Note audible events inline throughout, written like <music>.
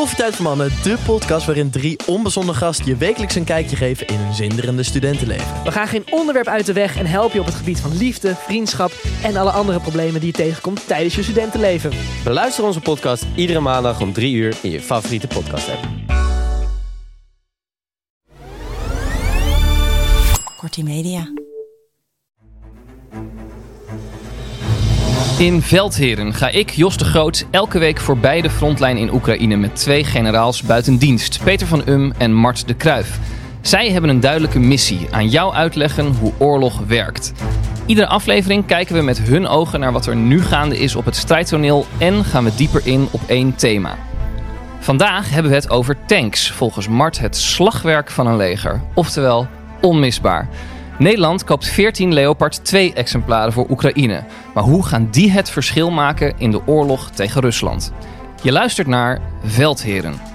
Koffietijd voor Mannen, de podcast waarin drie onbezonnen gasten je wekelijks een kijkje geven in hun zinderende studentenleven. We gaan geen onderwerp uit de weg en helpen je op het gebied van liefde, vriendschap en alle andere problemen die je tegenkomt tijdens je studentenleven. Beluister onze podcast iedere maandag om 3 uur in je favoriete podcast app. Kortie Media. In Veldheren ga ik, Jos de Groot, elke week voorbij de frontlijn in Oekraïne met twee generaals buiten dienst, Peter van Um en Mart de Kruif. Zij hebben een duidelijke missie: aan jou uitleggen hoe oorlog werkt. Iedere aflevering kijken we met hun ogen naar wat er nu gaande is op het strijdtoneel en gaan we dieper in op één thema. Vandaag hebben we het over tanks, volgens Mart het slagwerk van een leger, oftewel onmisbaar. Nederland koopt 14 Leopard 2 exemplaren voor Oekraïne. Maar hoe gaan die het verschil maken in de oorlog tegen Rusland? Je luistert naar Veldheren.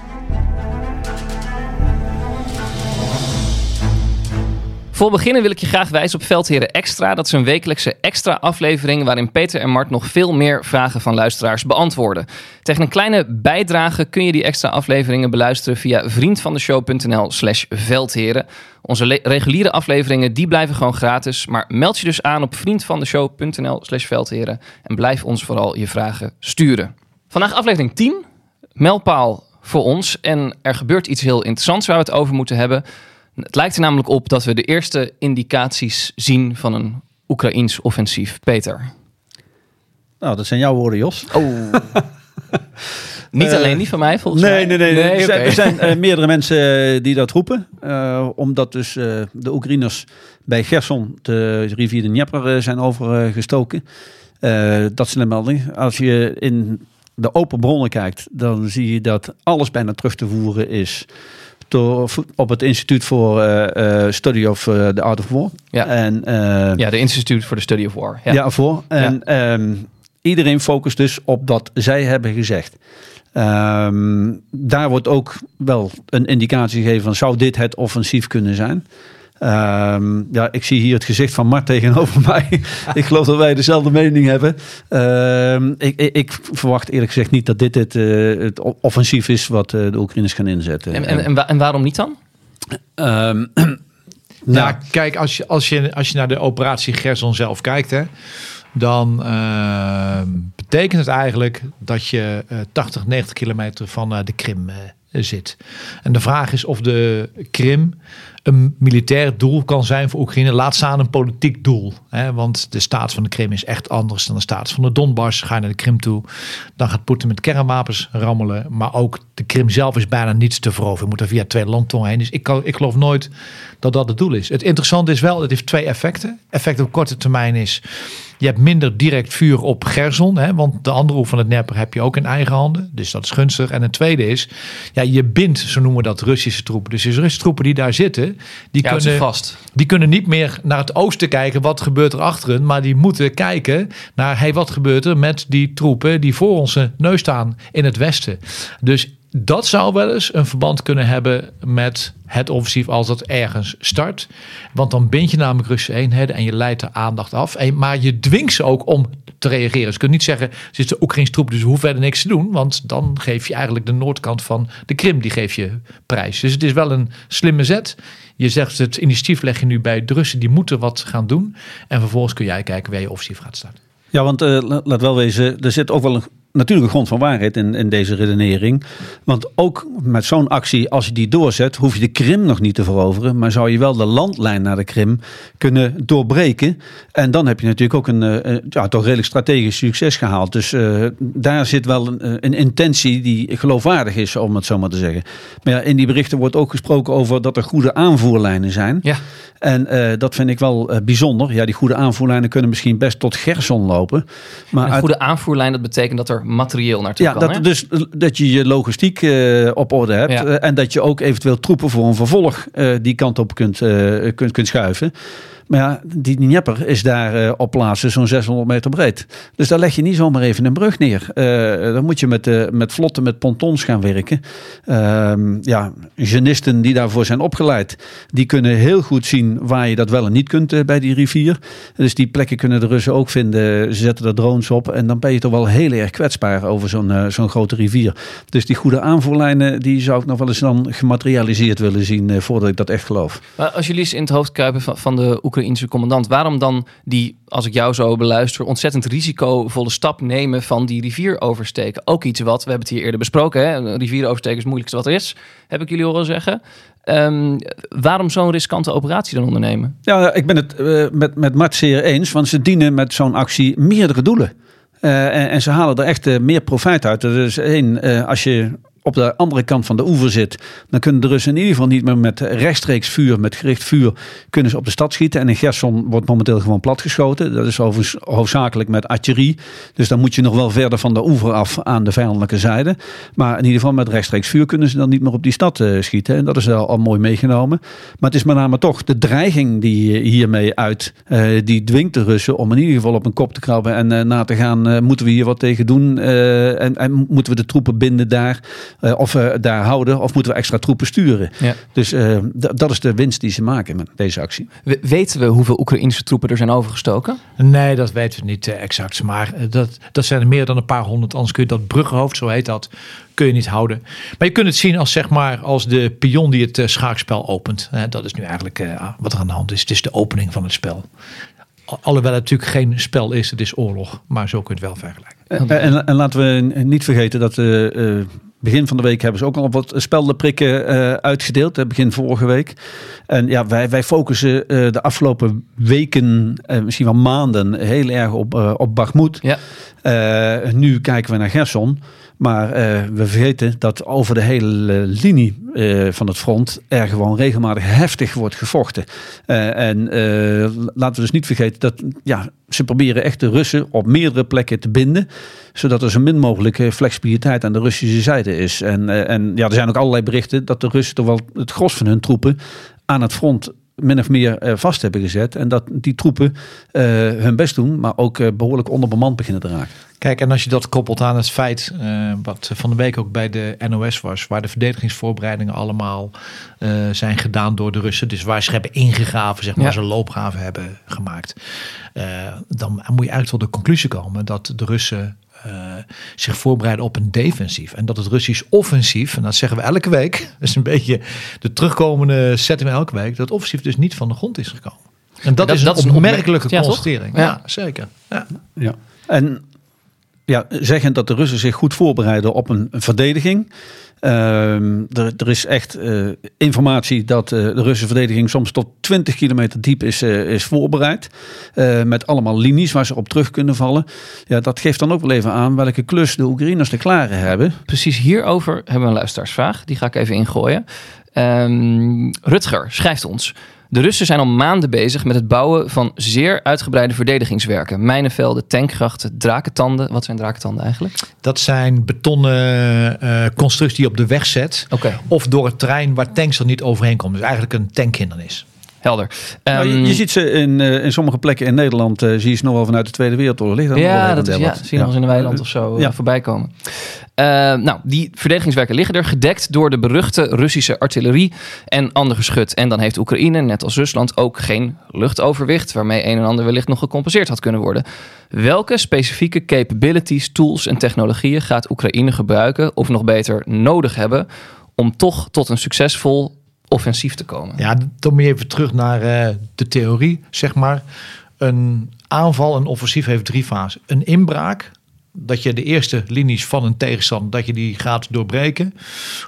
Voor beginnen wil ik je graag wijzen op Veldheren Extra. Dat is een wekelijkse extra aflevering waarin Peter en Mart nog veel meer vragen van luisteraars beantwoorden. Tegen een kleine bijdrage kun je die extra afleveringen beluisteren via vriendvandeshow.nl slash veldheren. Onze reguliere afleveringen die blijven gewoon gratis, maar meld je dus aan op vriendvandeshow.nl slash veldheren en blijf ons vooral je vragen sturen. Vandaag aflevering 10, mijlpaal voor ons en er gebeurt iets heel interessants waar we het over moeten hebben. Het lijkt er namelijk op dat we de eerste indicaties zien van een Oekraïns offensief. Peter. Nou, dat zijn jouw woorden, Jos. Oh. Niet Eh, alleen die van mij, volgens Nee, mij. nee, nee. er zijn, oké. er zijn eh, meerdere mensen eh, die dat roepen. omdat dus de Oekraïners bij Gerson de rivier de Dnieper zijn overgestoken. Dat is een melding. Als je in de open bronnen kijkt, dan zie je dat alles bijna terug te voeren is door, op het Instituut voor eh, eh, Study of eh, the Art of War. Ja. En, Ja, de Institute for the Study of War. Ja. ja, voor. En ehm, iedereen focust dus op dat zij hebben gezegd. Ehm, daar wordt ook wel een indicatie gegeven van zou dit het offensief kunnen zijn. Ehm, ja, ik zie hier het gezicht van Mart tegenover <laughs> mij. ik geloof dat wij dezelfde mening hebben. Ehm, ik, ik, ik verwacht eerlijk gezegd niet dat dit het, eh, het offensief is wat eh, de Oekraïners gaan inzetten. En, en, en, wa- en waarom niet dan? Ehm, <clears throat> Nou, kijk, als je, als, je, als je naar de operatie Gerson zelf kijkt, hè, dan eh, betekent het eigenlijk dat je eh 80, 90 kilometer van eh, de Krim eh, zit. En de vraag is of de Krim een militair doel kan zijn voor Oekraïne. Laat staan een politiek doel. Hè? Want de staat van de Krim is echt anders dan de staat van de Donbass. Ga je naar de Krim toe, dan gaat Poetin met kernwapens rammelen. Maar ook de Krim zelf is bijna niets te veroveren. Je moet er via twee landtongen heen. Dus ik, kan, ik geloof nooit dat dat het doel is. Het interessante is wel, het heeft twee effecten. Effect op korte termijn is, je hebt minder direct vuur op Gerson. Hè, want de andere hoek van het Dnieper heb je ook in eigen handen. Dus dat is gunstig. En het tweede is, ja, je bindt, zo noemen we dat, Russische troepen. Dus de Russische troepen die daar zitten, die, Ja, kunnen, vast. die kunnen niet meer naar het oosten kijken, wat gebeurt er achter hen. Maar die moeten kijken naar, hey, wat gebeurt er met die troepen die voor onze neus staan in het westen. Dus dat zou wel eens een verband kunnen hebben met het offensief als dat ergens start. Want dan bind je namelijk Russische eenheden en je leidt de aandacht af. Maar je dwingt ze ook om te reageren. Dus je kunt niet zeggen, ze is de Oekraïnse troep, dus hoeven verder niks te doen. Want dan geef je eigenlijk de noordkant van de Krim, die geef je prijs. Dus het is wel een slimme zet. Je zegt het initiatief leg je nu bij de Russen, die moeten wat gaan doen. En vervolgens kun jij kijken waar je offensief gaat starten. Ja, want uh, laat wel wezen, er zit ook wel een natuurlijk een grond van waarheid in, in deze redenering. Want ook met zo'n actie, als je die doorzet, hoef je de Krim nog niet te veroveren. Maar zou je wel de landlijn naar de Krim kunnen doorbreken. En dan heb je natuurlijk ook een, een ja, toch redelijk strategisch succes gehaald. Dus uh, daar zit wel een, een, intentie die geloofwaardig is, om het zo maar te zeggen. Maar ja, in die berichten wordt ook gesproken over dat er goede aanvoerlijnen zijn. Ja. En uh, dat vind ik wel bijzonder. Ja, die goede aanvoerlijnen kunnen misschien best tot Gerson lopen. Maar een goede aanvoerlijn, dat betekent dat er materieel naartoe ja, kan. Dat? Dus dat je je logistiek uh, op orde hebt. Ja. en dat je ook eventueel troepen voor een vervolg die kant op kunt, kunt, kunt schuiven. Maar ja, die Dnieper is daar uh, op plaatsen zo'n 600 meter breed. Dus daar leg je niet zomaar even een brug neer. Uh, dan moet je met, uh, met vlotten, met pontons gaan werken. Ehm, ja, genisten die daarvoor zijn opgeleid, die kunnen heel goed zien waar je dat wel en niet kunt bij die rivier. Dus die plekken kunnen de Russen ook vinden. Ze zetten er drones op en dan ben je toch wel heel erg kwetsbaar over zo'n zo'n grote rivier. Dus die goede aanvoerlijnen, die zou ik nog wel eens dan gematerialiseerd willen zien voordat ik dat echt geloof. Maar als jullie eens in het hoofd kruipen van, van de Oekraïense commandant. Waarom dan die, als ik jou zo beluister, ontzettend risicovolle stap nemen van die rivier oversteken? Ook iets wat, we hebben het hier eerder besproken, hè? rivier oversteken is het moeilijkste wat er is, heb ik jullie horen zeggen. Um, waarom zo'n riskante operatie dan ondernemen? Ja, ik ben het uh, met, met Mart zeer eens, want ze dienen met zo'n actie meerdere doelen. Uh, en, en, ze halen er echt uh, meer profijt uit. Is één, als je op de andere kant van de oever zit, dan kunnen de Russen in ieder geval niet meer met rechtstreeks vuur, met gericht vuur, kunnen ze op de stad schieten. En in Gerson wordt momenteel gewoon platgeschoten. Dat is overigens hoofdzakelijk met artillerie. Dus dan moet je nog wel verder van de oever af aan de vijandelijke zijde. Maar in ieder geval met rechtstreeks vuur kunnen ze dan niet meer op die stad uh, schieten. En dat is wel al mooi meegenomen. Maar het is met name toch de dreiging die hiermee uit, uh, die dwingt de Russen om in ieder geval op een kop te krabben en na te gaan, moeten we hier wat tegen doen? En, en, moeten we de troepen binden daar? Uh, of we daar houden, of moeten we extra troepen sturen. Ja. Dus uh, dat is de winst die ze maken met deze actie. We, weten we hoeveel Oekraïnse troepen er zijn overgestoken? Nee, dat weten we niet uh, exact. Maar dat, dat zijn er meer dan een paar honderd. Anders kun je dat bruggenhoofd, zo heet dat, kun je niet houden. Maar je kunt het zien als, zeg maar, als de pion die het schaakspel opent. dat is nu eigenlijk wat er aan de hand is. Het is de opening van het spel. Alhoewel het natuurlijk geen spel is, het is oorlog. Maar zo kun je het wel vergelijken. En, en, en laten we niet vergeten dat uh, begin van de week hebben ze ook al wat speldenprikken uh, uitgedeeld. Begin vorige week. En ja, wij, wij focussen uh, de afgelopen weken, misschien wel maanden, heel erg op, op Bakhmut. Ja. nu kijken we naar Gerson. Maar we vergeten dat over de hele linie van het front er gewoon regelmatig heftig wordt gevochten. en laten we dus niet vergeten dat ja, ze proberen echt de Russen op meerdere plekken te binden. Zodat er zo min mogelijk flexibiliteit aan de Russische zijde is. En, en ja, er zijn ook allerlei berichten dat de Russen toch wel het gros van hun troepen aan het front min of meer uh, vast hebben gezet. En dat die troepen uh, hun best doen, maar ook uh, behoorlijk onderbemand beginnen te raken. Kijk, en als je dat koppelt aan het feit, wat van de week ook bij de NOS was, waar de verdedigingsvoorbereidingen allemaal zijn gedaan door de Russen, dus waar ze hebben ingegraven, zeg maar, ja. ze loopgraven hebben gemaakt, dan moet je eigenlijk tot de conclusie komen dat de Russen uh, zich voorbereiden op een defensief. En dat het Russisch offensief, en dat zeggen we elke week, <laughs> dat is een beetje de terugkomende zetten we elke week, dat offensief dus niet van de grond is gekomen. En dat, dat is dat een opmerkelijke constatering. Ja, ja, zeker. Ja. ja. En ja, zeggend dat de Russen zich goed voorbereiden op een, een verdediging. Uh, er, is echt uh, informatie dat uh, de Russische verdediging soms tot 20 kilometer diep is, uh, is voorbereid. met allemaal linies waar ze op terug kunnen vallen. Ja, dat geeft dan ook wel even aan welke klus de Oekraïners te klaren hebben. Precies hierover hebben we een luisteraarsvraag. Die ga ik even ingooien. Um, Rutger schrijft ons. De Russen zijn al maanden bezig met het bouwen van zeer uitgebreide verdedigingswerken. Mijnenvelden, tankgrachten, drakentanden. Wat zijn drakentanden eigenlijk? Dat zijn betonnen uh, constructies die je op de weg zet. Okay. Of door het terrein waar tanks er niet overheen komen. Dus eigenlijk een tankhindernis. Helder. Nou, je, Ehm, je ziet ze in, eh, in sommige plekken in Nederland, eh, zie je ze nog wel vanuit de Tweede Wereldoorlog liggen. Ja, dat is, ja, zie je nog eens in de weiland of zo eh, Ja. voorbij komen. Eh, nou, die verdedigingswerken liggen er, gedekt door de beruchte Russische artillerie en ander geschut. En dan heeft Oekraïne, net als Rusland, ook geen luchtoverwicht, waarmee een en ander wellicht nog gecompenseerd had kunnen worden. Welke specifieke capabilities, tools en technologieën gaat Oekraïne gebruiken, of nog beter nodig hebben, om toch tot een succesvol offensief te komen? Ja, dan moet je even terug naar eh, de theorie, zeg maar. Een aanval, een offensief heeft drie fasen. Een inbraak, dat je de eerste linies van een tegenstander, dat je die gaat doorbreken.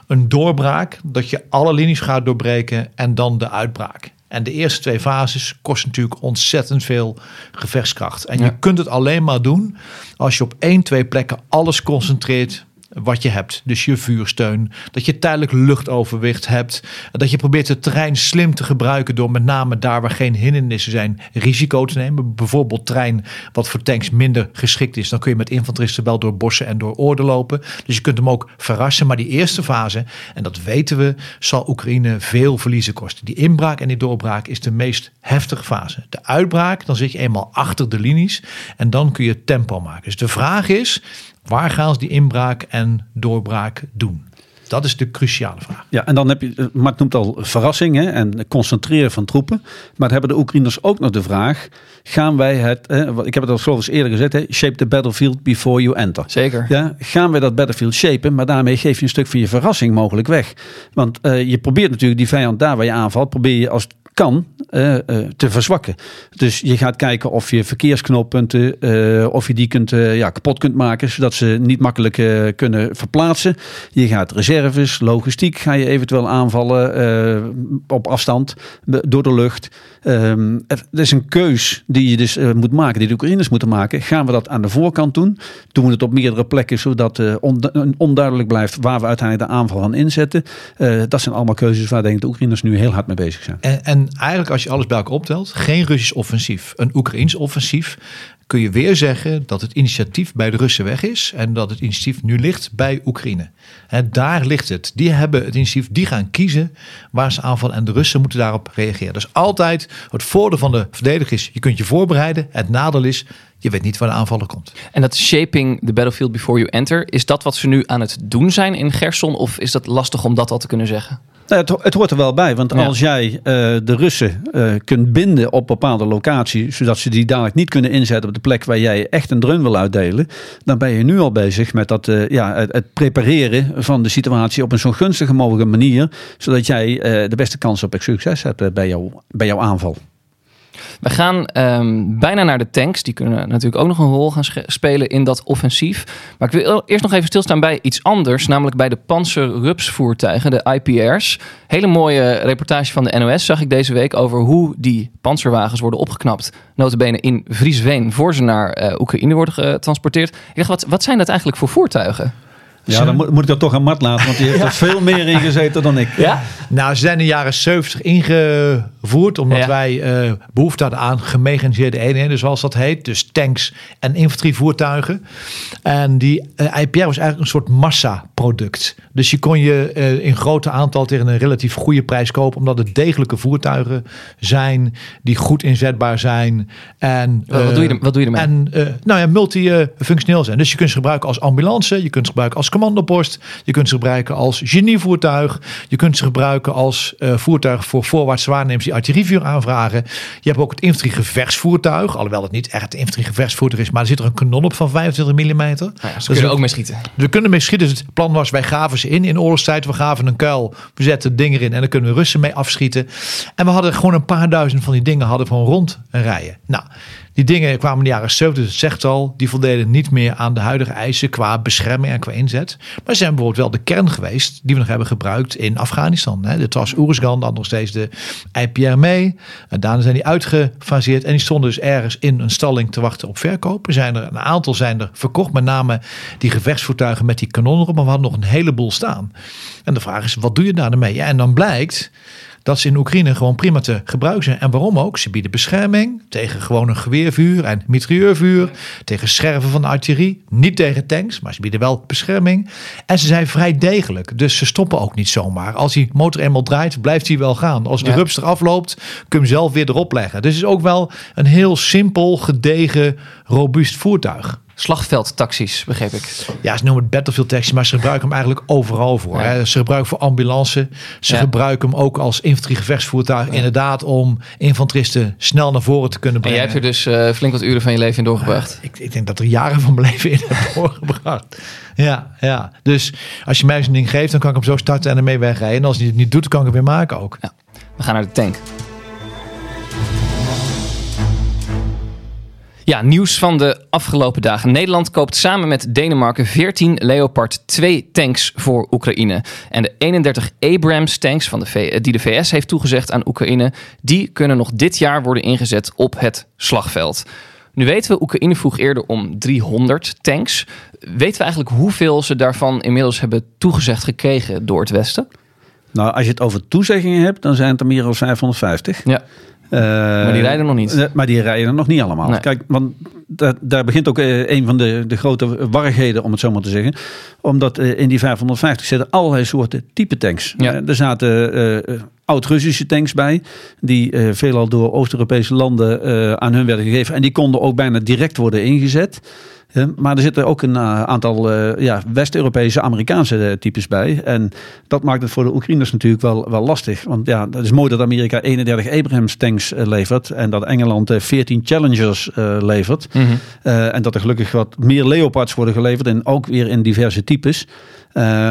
Een doorbraak, dat je alle linies gaat doorbreken en dan de uitbraak. En de eerste twee fases kosten natuurlijk ontzettend veel gevechtskracht. En Ja. je kunt het alleen maar doen als je op één, twee plekken alles concentreert wat je hebt. Dus je vuursteun, dat je tijdelijk luchtoverwicht hebt. Dat je probeert het terrein slim te gebruiken door met name daar waar geen hindernissen zijn risico te nemen. Bijvoorbeeld terrein wat voor tanks minder geschikt is. Dan kun je met infanteristen wel door bossen en door oorden lopen. Dus je kunt hem ook verrassen. Maar die eerste fase, en dat weten we, zal Oekraïne veel verliezen kosten. Die inbraak en die doorbraak is de meest heftige fase. De uitbraak, dan zit je eenmaal achter de linies en dan kun je tempo maken. Dus de vraag is, waar gaan ze die inbraak en doorbraak doen? Dat is de cruciale vraag. Ja, en dan heb je, eh, Mark noemt al verrassing hè, en concentreren van troepen. Maar hebben de Oekraïners ook nog de vraag, gaan wij het, eh, wat- ik heb het al geloof ik eerder gezegd, hè, shape the battlefield before you enter. Zeker. Ja, gaan wij dat battlefield shapen, maar daarmee geef je een stuk van je verrassing mogelijk weg. Want eh, je probeert natuurlijk die vijand daar waar je aanvalt, probeer je als kan eh, eh, te verzwakken. Dus je gaat kijken of je verkeersknooppunten, eh, of je die kunt, ja, kapot kunt maken, zodat ze niet makkelijk kunnen verplaatsen. Je gaat reserves, logistiek ga je eventueel aanvallen op afstand door de lucht. Het is een keus die je dus moet maken, die de Oekraïners moeten maken. Gaan we dat aan de voorkant doen? Doen we het op meerdere plekken, zodat ondu- onduidelijk blijft waar we uiteindelijk de aanval gaan inzetten? Dat zijn allemaal keuzes waar denk ik de Oekraïners nu heel hard mee bezig zijn. En, en eigenlijk als je alles bij elkaar optelt, geen Russisch offensief, een Oekraïns offensief, kun je weer zeggen dat het initiatief bij de Russen weg is en dat het initiatief nu ligt bij Oekraïne. En daar ligt het. Die hebben het initiatief, die gaan kiezen waar ze aanvallen en de Russen moeten daarop reageren. Dus altijd het voordeel van de verdediger is, je kunt je voorbereiden. Het nadeel is, je weet niet waar de aanvaller komt. En dat shaping the battlefield before you enter, is dat wat ze nu aan het doen zijn in Gerson? Of is dat lastig om dat al te kunnen zeggen? Nou, het, het hoort er wel bij, want Ja. als jij eh, de Russen eh, kunt binden op bepaalde locaties, zodat ze die dadelijk niet kunnen inzetten op de plek waar jij echt een drun wil uitdelen, dan ben je nu al bezig met dat, eh, ja, het, het prepareren van de situatie op een zo gunstige mogelijke manier, zodat jij de beste kans op succes hebt bij, jou, bij jouw aanval. We gaan ehm, bijna naar de tanks. Die kunnen natuurlijk ook nog een rol gaan spelen in dat offensief. Maar ik wil eerst nog even stilstaan bij iets anders. Namelijk bij de Panzerrups-voertuigen, de IPR's. Hele mooie reportage van de NOS zag ik deze week over hoe die panzerwagens worden opgeknapt. Notabene in Vriesveen, voor ze naar eh, Oekraïne worden getransporteerd. Ik dacht, wat, wat zijn dat eigenlijk voor voertuigen? Ja, dan moet, ik dat toch aan Mart laten, want die heeft <laughs> er veel meer in gezeten dan ik. Ja? Nou, ze zijn in de jaren 70 ingevoerd omdat Ja. wij eh, behoefte hadden aan gemechaniseerde eenheden, zoals dat heet. Dus tanks en infanterievoertuigen. En die eh, IPR was eigenlijk een soort massaproduct. Dus je kon je eh, in grote aantal tegen een relatief goede prijs kopen, omdat het degelijke voertuigen zijn die goed inzetbaar zijn. En, Wat, wat, doe je er, wat doe je ermee? en nou ja, multifunctioneel zijn. Dus je kunt ze gebruiken als ambulance, je kunt ze gebruiken als commandopost, je kunt ze gebruiken als genievoertuig, je kunt ze gebruiken als voertuig voor voorwaartse waarnemers die artillerievuur aanvragen. Je hebt ook het infanteriegevechtsvoertuig, alhoewel het niet echt het infanteriegevechtsvoertuig is, maar er zit er een kanon op van 25 mm. Nou ja, ze kunnen er ook mee schieten. We kunnen mee schieten. Dus het plan was, wij gaven ze in in oorlogstijd. We gaven een kuil, we zetten dingen in en dan kunnen we Russen mee afschieten. En we hadden gewoon een paar duizend van die dingen hadden gewoon rond rijden. Nou, die dingen kwamen in de jaren 70, dus het zegt al, die voldeden niet meer aan de huidige eisen qua bescherming en qua inzet. Maar zijn bijvoorbeeld wel de kern geweest die we nog hebben gebruikt in Afghanistan. Hè. Dit was Oeruzgan, dan nog steeds de IPR mee. En daarna zijn die uitgefaseerd en die stonden dus ergens in een stalling te wachten op verkoop. Er zijn er een aantal zijn er verkocht, met name die gevechtsvoertuigen met die kanonnen erop, maar we hadden nog een heleboel staan. En de vraag is, wat doe je daarmee? En dan blijkt dat ze in Oekraïne gewoon prima te gebruiken zijn. En waarom ook? Ze bieden bescherming tegen gewoon een geweervuur en mitrailleurvuur. Tegen scherven van de artillerie. Niet tegen tanks, maar ze bieden wel bescherming. En ze zijn vrij degelijk. Dus ze stoppen ook niet zomaar. Als die motor eenmaal draait, blijft hij wel gaan. Als de Ja. rups eraf loopt, kun je hem zelf weer erop leggen. Dus het is ook wel een heel simpel, gedegen, robuust voertuig. Slagveldtaxis, begreep ik. Ja, ze noemen het battlefield taxi, maar ze gebruiken hem eigenlijk overal voor. Ja. Hè. Ze gebruiken voor ambulance. Ze Ja. gebruiken hem ook als infanteriegevechtsvoertuig. Inderdaad, om infanteristen snel naar voren te kunnen En jij brengen. hebt er dus eh, flink wat uren van je leven in doorgebracht. ik, ik denk dat er jaren van mijn leven in heb <laughs> doorgebracht. Ja, ja. Dus als je mij zo'n ding geeft, dan kan ik hem zo starten en ermee wegrijden. En als hij het niet doet, kan ik hem weer maken ook. We gaan naar de tank. Ja, nieuws van de afgelopen dagen. Nederland koopt samen met Denemarken 14 Leopard 2 tanks voor Oekraïne. En de 31 Abrams tanks van de V- die de VS heeft toegezegd aan Oekraïne, die kunnen nog dit jaar worden ingezet op het slagveld. Nu weten we, Oekraïne vroeg eerder om 300 tanks. Weten we eigenlijk hoeveel ze daarvan inmiddels hebben toegezegd gekregen door het Westen? Nou, als je het over toezeggingen hebt, dan zijn het er meer dan 550. Ja. Maar die rijden nog niet. Eh, maar die rijden nog niet allemaal. Nee. Kijk, want daar, daar begint ook eh, een van de, de grote warrigheden, om het zo maar te zeggen. Omdat eh, in die 550 zitten allerlei soorten type tanks. Ja. Eh, er zaten eh, eh, oud-Russische tanks bij, die eh, veelal door Oost-Europese landen eh, aan hun werden gegeven. En die konden ook bijna direct worden ingezet. Ja, maar er zitten ook een eh, aantal eh, ja, West-Europese, Amerikaanse eh, types bij. En dat maakt het voor de Oekraïners natuurlijk wel, wel lastig. Want ja, het is mooi dat Amerika 31 Abrams tanks levert. En dat Engeland eh, 14 Challengers levert. Mhm. En dat er gelukkig wat meer Leopards worden geleverd. En ook weer in diverse types.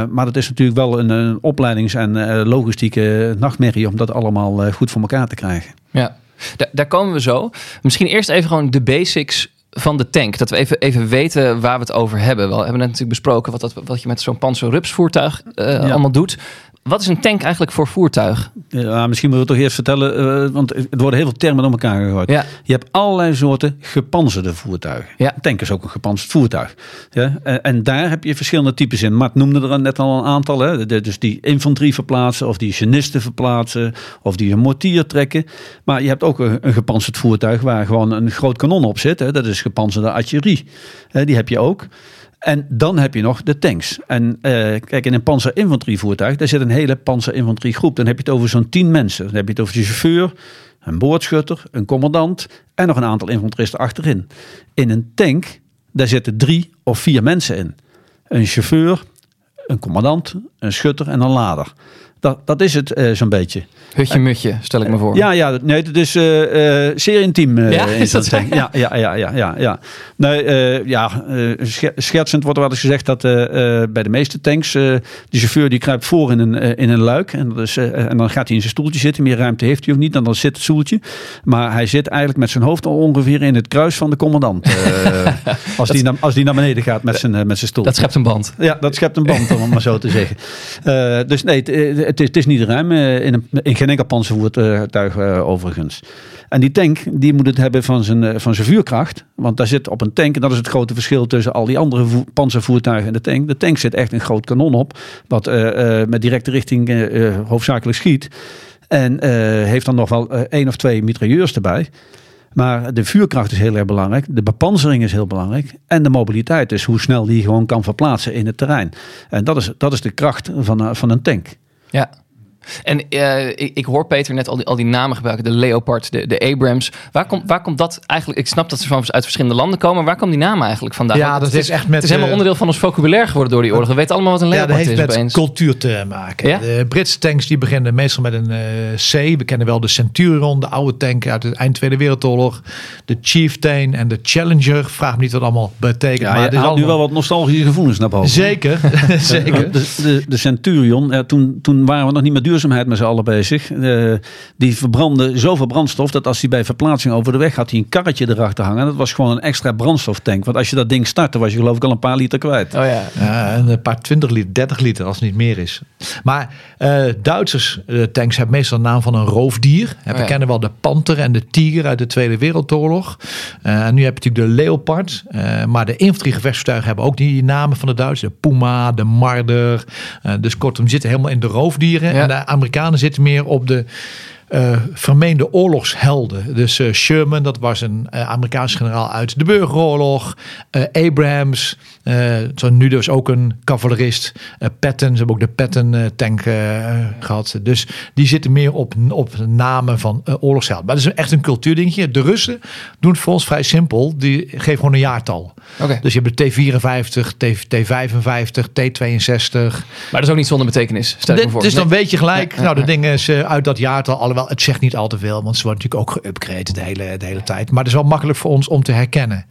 Maar dat is natuurlijk wel een, een opleidings- en logistieke nachtmerrie om dat allemaal goed voor elkaar te krijgen. Ja, Da- daar komen we zo. Misschien eerst even gewoon de basics van de tank. Dat we even, even weten waar we het over hebben. We hebben net natuurlijk besproken wat, dat, wat je met zo'n Panzer voertuig eh, allemaal doet. Wat is een tank eigenlijk voor voertuig? Ja, misschien moeten we het toch eerst vertellen, eh, want er worden heel veel termen om elkaar gegooid. Ja. Je hebt allerlei soorten gepanzerde voertuigen. Ja. Een tank is ook een gepanzerd voertuig. Ja? En, en daar heb je verschillende types in. Mart noemde er net al een aantal. Hè? Dus die infanterie verplaatsen, of die genisten verplaatsen, of die een mortier trekken. Maar je hebt ook een, een gepanzerd voertuig waar gewoon een groot kanon op zit. Hè? Dat is gepanzerde artillerie. Hè, die heb je ook. En dan heb je nog de tanks. En eh, kijk, in een panzerinfanterievoertuig, daar zit een hele panzerinfanteriegroep. Dan heb je het over zo'n tien mensen. Dan heb je het over de chauffeur, een boordschutter, een commandant en nog een aantal infanteristen achterin. In een tank, daar zitten drie of vier mensen in. Een chauffeur, een commandant, een schutter en een lader. Dat, dat is het eh, zo'n beetje. Hutje mutje, stel ik me voor. Ja, ja, nee, het is eh, eh, zeer intiem. eh, Ja, in is dat zo? Ja, ja, ja, ja, ja, ja. Nee, eh, ja, eh, sche- schertsend wordt er wel eens gezegd dat eh, eh, bij de meeste tanks eh, de chauffeur die kruipt voor in een, eh, in een luik en, dat is, eh, en dan gaat hij in zijn stoeltje zitten. Meer ruimte heeft hij of niet, dan, dan zit het stoeltje. Maar hij zit eigenlijk met zijn hoofd al ongeveer in het kruis van de commandant. eh, <laughs> als, die naar, als die naar beneden gaat met zijn, eh, met zijn stoel. Dat schept een band. Ja, dat schept een band, om het maar zo te zeggen. Eh, dus nee, het, is, het is niet ruim eh, in, een, in geen enkel panzervoertuig eh, overigens. En die tank, die moet het hebben van zijn, eh, van zijn vuurkracht. Want daar zit op een tank, en dat is het grote verschil tussen al die andere voer- panzervoertuigen en de tank. De tank zit echt een groot kanon op, wat met directe richting hoofdzakelijk schiet. En heeft dan nog wel één of twee mitrailleurs erbij. Maar de vuurkracht is heel erg belangrijk. De bepanzering is heel belangrijk. En de mobiliteit, dus hoe snel die gewoon kan verplaatsen in het terrein. En dat is, dat is de kracht van, van een tank. Ja. En eh, ik, ik hoor Peter net al die, al die namen gebruiken. De Leopard, de, de Abrams. Waar komt, waar komt dat eigenlijk? Ik snap dat ze van, uit verschillende landen komen. Maar waar komt die namen eigenlijk vandaan? Ja, dat het is echt met, Het is helemaal eh, onderdeel van ons vocabulaire geworden door die oorlog. We weten allemaal wat een Ja, Leopard dat heeft is met opeens. cultuur te maken. Ja? De Britse tanks die beginnen meestal met een eh, C. We kennen wel de Centurion, de oude tank uit de eind Tweede Wereldoorlog. De Chieftain en de Challenger. Vraag me niet wat allemaal betekent. Ja, maar je het is nu wel wat nostalgische gevoelens naar boven. Zeker, <laughs> zeker. De, de, de Centurion, ja, toen, toen waren we nog niet met duurzaamheid met z'n allen bezig. Eh, die verbrandde zoveel brandstof dat als hij bij verplaatsing over de weg had, hij een karretje erachter hangen. Dat was gewoon een extra brandstoftank. Want als je dat ding startte, was je geloof ik al een paar liter kwijt. Oh ja. Ja, en een paar 20 liter, 30 liter als het niet meer is. Maar eh, Duitsers eh, tanks hebben meestal de naam van een roofdier. We ja. kennen wel de panter en de tiger uit de Tweede Wereldoorlog. Eh, en nu heb je natuurlijk de leopard. Eh, maar de infanteriegevechtsvoertuigen hebben ook die namen van de Duitsers. De puma, de marder. Eh, dus kortom, zitten helemaal in de roofdieren. Ja. En de Amerikanen zitten meer op de eh, vermeende oorlogshelden. Dus eh, Sherman, dat was een uh, Amerikaans generaal uit de burgeroorlog. Abrams, zo nu dus ook een cavalerist. Patton, ze hebben ook de Patton tank gehad. Dus die zitten meer op, op namen van oorlogshelden. Maar dat is echt een cultuurdingetje. De Russen doen het voor ons vrij simpel. Die geven gewoon een jaartal. Okay. Dus je hebt de T54, T, T55, T62. Maar dat is ook niet zonder betekenis. Stel ik me voor. Dus dan weet je gelijk, Ja, nou de dingen is uit dat jaartal. Alhoewel, het zegt niet al te veel, want ze worden natuurlijk ook geüpgrade de hele, de hele tijd. Maar het is wel makkelijk voor ons om te herkennen.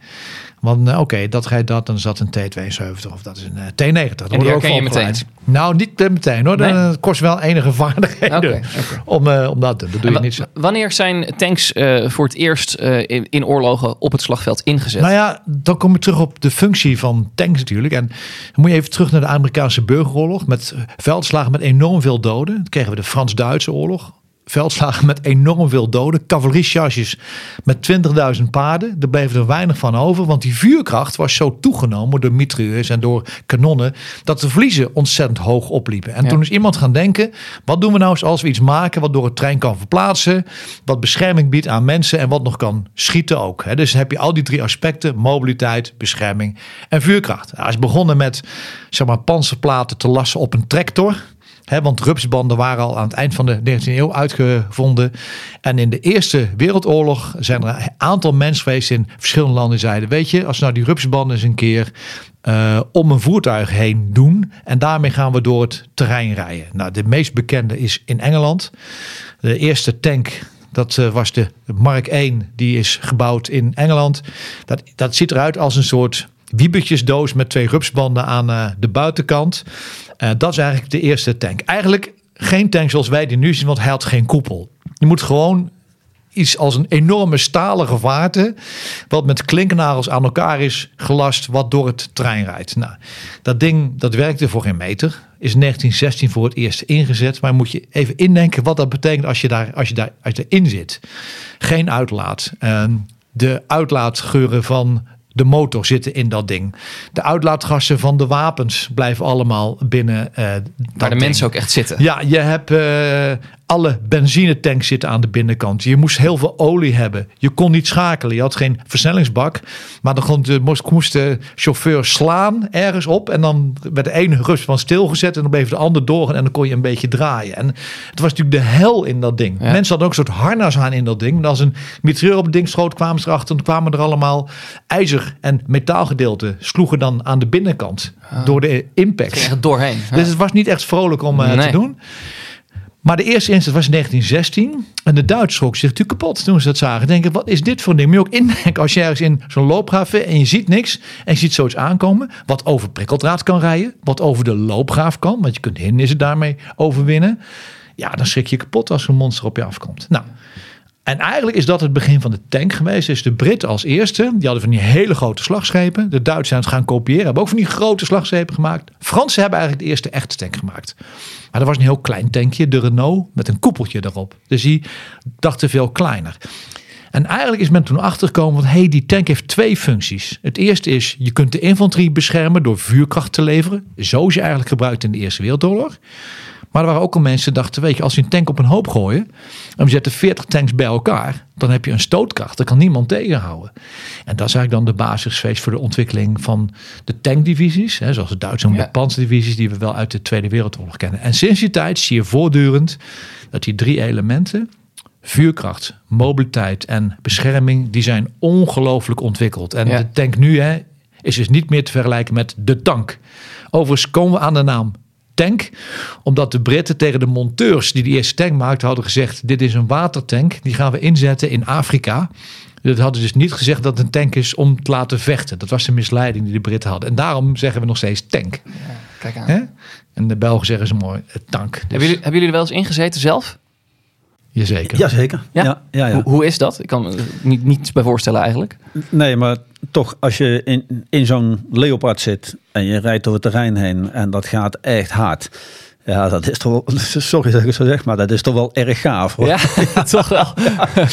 Want uh, oké, dat rijdt dat, dan is dat een T72 of dat is een uh, T90. Dat die herken je meteen? Nou, niet meteen hoor. Nee? Dat kost wel enige vaardigheden om, uh, om dat te doen. Dat En niet Wanneer zijn tanks eh, voor het eerst eh, in, in oorlogen op het slagveld ingezet? Nou ja, dan kom je terug op de functie van tanks natuurlijk. En dan moet je even terug naar de Amerikaanse burgeroorlog. Met eh, veldslagen met enorm veel doden. Dan kregen we de Frans-Duitse oorlog. Veldslagen met enorm veel doden. Cavalieriecharges met 20.000 paarden. Er bleef er weinig van over. Want die vuurkracht was zo toegenomen door mitrailleurs en door kanonnen. Dat de verliezen ontzettend hoog opliepen. En Ja. toen is iemand gaan denken. Wat doen we nou eens als we iets maken wat door het trein kan verplaatsen. Wat bescherming biedt aan mensen en wat nog kan schieten ook. Hè. Dus heb je al die drie aspecten. Mobiliteit, bescherming en vuurkracht. Hij is begonnen met zeg maar, panzerplaten te lassen op een tractor. Want rupsbanden waren al aan het eind van de 19e eeuw uitgevonden. En in de Eerste Wereldoorlog zijn er een aantal mensen geweest in verschillende landen die zeiden: Weet je, als we nou die rupsbanden eens een keer eh, om een voertuig heen doen. En daarmee gaan we door het terrein rijden. Nou, de meest bekende is in Engeland. De eerste tank. Dat eh, was de Mark 1, die is gebouwd in Engeland. Dat, dat ziet eruit als een soort wiebetjesdoos met twee rupsbanden aan eh, de buitenkant. Eh, dat is eigenlijk de eerste tank. Eigenlijk geen tank zoals wij die nu zien, want hij had geen koepel. Je moet gewoon iets als een enorme stalen gevaarte, wat met klinknagels aan elkaar is gelast, wat door het trein rijdt. Nou, dat ding dat werkte voor geen meter. Is in 1916 voor het eerst ingezet. Maar moet je even indenken wat dat betekent als je daar, als je daar als je erin zit. Geen uitlaat. En de uitlaatgeuren van de motor zitten in dat ding. De uitlaatgassen van de wapens blijven allemaal binnen. eh, Waar de ding. mensen ook echt zitten. Ja, je hebt eh, alle benzinetanks zitten aan de binnenkant. Je moest heel veel olie hebben. Je kon niet schakelen. Je had geen versnellingsbak. Maar dan kon de, moest, moest de chauffeur slaan ergens op. En dan werd de ene rust van stilgezet. En dan bleef de ander doorgaan. En dan kon je een beetje draaien. En het was natuurlijk de hel in dat ding. Ja. Mensen hadden ook een soort harnas aan in dat ding. En als een mitrailleur op het ding schoot, kwamen ze erachter. Dan kwamen er allemaal ijzer- en metaalgedeelten. Sloegen dan aan de binnenkant. Door de impact. Doorheen. Ja. Dus het was niet echt vrolijk om eh, Nee. te doen. Maar de eerste inzet was in 1916. En de Duitsers schrokken zich natuurlijk kapot toen ze dat zagen. Denken, wat is dit voor een ding? Moet je ook indenken als je ergens in zo'n loopgraaf bent en je ziet niks. En je ziet zoiets aankomen. Wat over prikkeldraad kan rijden. Wat over de loopgraaf kan. Want je kunt hindernissen daarmee overwinnen. Ja, dan schrik je kapot als zo'n monster op je afkomt. Nou, en eigenlijk is dat het begin van de tank geweest. Dus de Britten als eerste, die hadden van die hele grote slagschepen. De Duitsers zijn het gaan kopiëren, hebben ook van die grote slagschepen gemaakt. Fransen hebben eigenlijk de eerste echte tank gemaakt. Maar dat was een heel klein tankje, de Renault, met een koepeltje erop. Dus die dachten veel kleiner. En eigenlijk is men toen achtergekomen van, hey, die tank heeft twee functies. Het eerste is, je kunt de infanterie beschermen door vuurkracht te leveren. Zo is je eigenlijk gebruikt in de Eerste Wereldoorlog. Maar er waren ook al mensen die dachten, weet je, als je een tank op een hoop gooien en we zetten 40 tanks bij elkaar, dan heb je een stootkracht. Dat kan niemand tegenhouden. En dat is eigenlijk dan de basis geweest voor de ontwikkeling van de tankdivisies, hè, zoals de Duitse Ja. de panzerdivisies, die we wel uit de Tweede Wereldoorlog kennen. En sinds die tijd zie je voortdurend dat die drie elementen, vuurkracht, mobiliteit en bescherming, die zijn ongelooflijk ontwikkeld. En Ja. de tank nu hè, is dus niet meer te vergelijken met de tank. Overigens komen we aan de naam tank, omdat de Britten tegen de monteurs die de eerste tank maakten hadden gezegd: dit is een watertank, die gaan we inzetten in Afrika. Dat hadden dus niet gezegd dat het een tank is om te laten vechten. Dat was de misleiding die de Britten hadden. En daarom zeggen we nog steeds tank. Kijk aan. Hè? En de Belgen zeggen ze mooi, het tank. Dus, Hebben, jullie, hebben jullie er wel eens ingezeten zelf? Jazeker. Jazeker. Ja? Ja, ja, ja. Hoe, hoe is dat? Ik kan me niet, niets bij voorstellen eigenlijk. Nee, maar toch, als je in, in zo'n leopard zit en je rijdt door het terrein heen en dat gaat echt hard. Ja, dat is toch wel, <laughs> sorry dat ik het zo zeg, maar dat is toch wel erg gaaf hoor. Ja, <laughs> toch wel.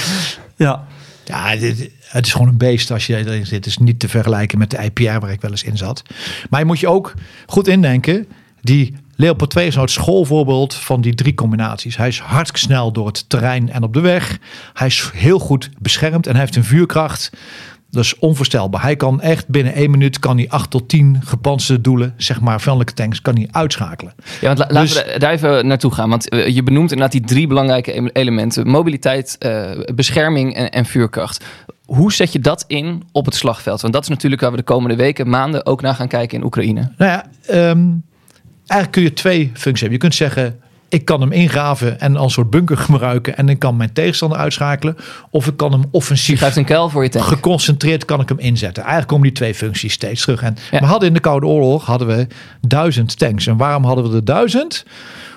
<laughs> ja. Ja, dit- het is gewoon een beest als je erin zit. Het is niet te vergelijken met de IPR waar ik wel eens in zat. Maar je moet je ook goed indenken. Die Leopard 2 is nou het schoolvoorbeeld van die drie combinaties. Hij is hartstikke snel door het terrein en op de weg. Hij is heel goed beschermd en hij heeft een vuurkracht. Dat is onvoorstelbaar. Hij kan echt binnen één minuut kan hij 8 tot 10 gepantserde doelen, zeg maar vijandelijke tanks, kan hij uitschakelen. Ja, want la- laten Dus- we daar even naartoe gaan. Want eh, je benoemt inderdaad die drie belangrijke em- elementen. Mobiliteit, eh, bescherming en, en vuurkracht. Hoe zet je dat in op het slagveld? Want dat is natuurlijk waar we de komende weken, maanden ook naar gaan kijken in Oekraïne. Nou ja, ehm, eigenlijk kun je twee functies hebben. Je kunt zeggen, ik kan hem ingraven en als soort bunker <laughs> gebruiken en ik kan mijn tegenstander uitschakelen. Of ik kan hem Je offensief geeft een kuil voor je tank. geconcentreerd kan ik hem inzetten. Eigenlijk komen die twee functies steeds terug. En Ja. we hadden in de Koude Oorlog hadden we duizend tanks. En waarom hadden we er duizend?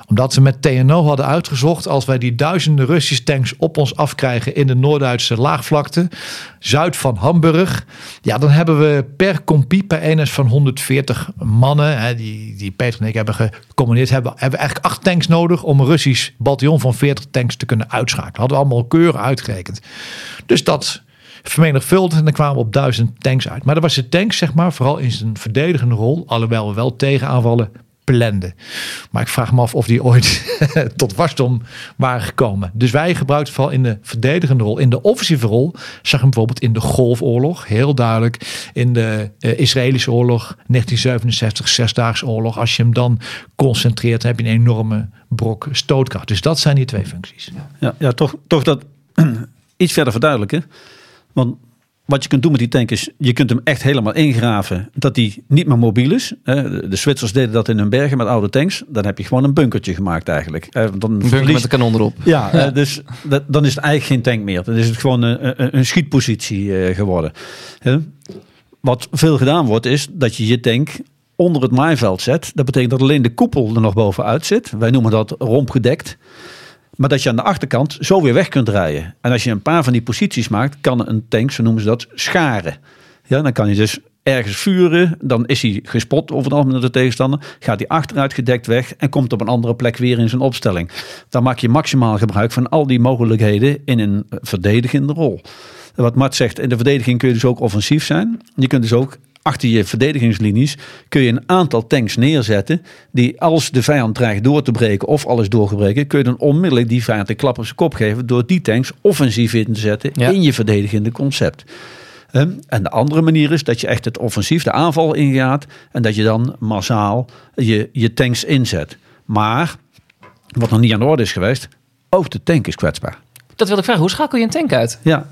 Omdat we met TNO hadden uitgezocht, als wij die duizenden Russische tanks op ons afkrijgen in de Noord-Duitse laagvlakte, zuid van Hamburg, ja, dan hebben we per compie, per eenheid van 140 mannen, hè, die, die Peter en ik hebben gecombineerd, hebben, hebben we eigenlijk acht tanks nodig om een Russisch bataljon van 40 tanks te kunnen uitschakelen. Hadden we allemaal keuren uitgerekend. Dus dat vermenigvuldigd en dan kwamen we op duizend tanks uit. Maar dat was de tank, zeg maar, vooral in zijn verdedigende rol, alhoewel we wel tegenaanvallen plande. Maar ik vraag me af of die ooit <laughs> tot wasdom waren gekomen. Dus wij gebruikten vooral in de verdedigende rol. In de offensieve rol zag hem bijvoorbeeld in de Golfoorlog. Heel duidelijk. In de eh, Israëlische oorlog 1967, Zesdaagse oorlog. Als je hem dan concentreert, heb je een enorme brok stootkracht. Dus dat zijn die twee functies. Ja, ja toch, toch dat <clears throat> iets verder verduidelijken. Want wat je kunt doen met die tank is, je kunt hem echt helemaal ingraven dat die niet meer mobiel is. De Zwitsers deden dat in hun bergen met oude tanks. Dan heb je gewoon een bunkertje gemaakt eigenlijk. Eh, Dan Een bunker met een kanon erop. Ja, eh, dus dat, dan is het eigenlijk geen tank meer. Dan is het gewoon een, een, een schietpositie eh, geworden. Wat veel gedaan wordt, is dat je je tank onder het maaiveld zet. Dat betekent dat alleen de koepel er nog bovenuit zit. Wij noemen dat rompgedekt. Maar dat je aan de achterkant zo weer weg kunt rijden. En als je een paar van die posities maakt, kan een tank, zo noemen ze dat, scharen. Ja, dan kan je dus ergens vuren. Dan is hij gespot over het algemeen door de tegenstander. Gaat hij achteruit gedekt weg en komt op een andere plek weer in zijn opstelling. Dan maak je maximaal gebruik van al die mogelijkheden in een verdedigende rol. Wat Mart zegt, in de verdediging kun je dus ook offensief zijn. Je kunt dus ook achter je verdedigingslinies kun je een aantal tanks neerzetten die als de vijand dreigt door te breken of alles doorgebreken, kun je dan onmiddellijk die vijand een klap op zijn kop geven door die tanks offensief in te zetten Ja. in je verdedigende concept. Hè? En de andere manier is dat je echt het offensief, de aanval ingaat en dat je dan massaal je, je tanks inzet. Maar, wat nog niet aan de orde is geweest, ook de tank is kwetsbaar. Dat wil ik vragen. Hoe schakel je een tank uit? Ja,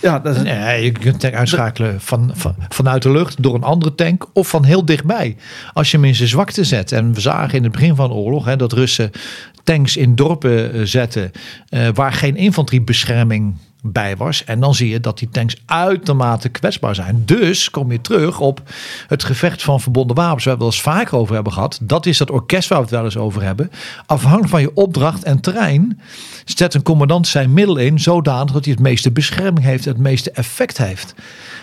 ja dat is, Nee, je kunt een tank uitschakelen van, van, vanuit de lucht door een andere tank of van heel dichtbij. Als je hem in zijn zwakte zet. En we zagen in het begin van de oorlog hè, dat Russen tanks in dorpen eh, zetten eh, waar geen infanteriebescherming bij was. En dan zie je dat die tanks uitermate kwetsbaar zijn. Dus kom je terug op het gevecht van verbonden wapens. Waar we het wel eens vaker over hebben gehad. Dat is dat orkest waar we het wel eens over hebben. Afhankelijk van je opdracht en terrein zet een commandant zijn middel in zodanig dat hij het meeste bescherming heeft, het meeste effect heeft.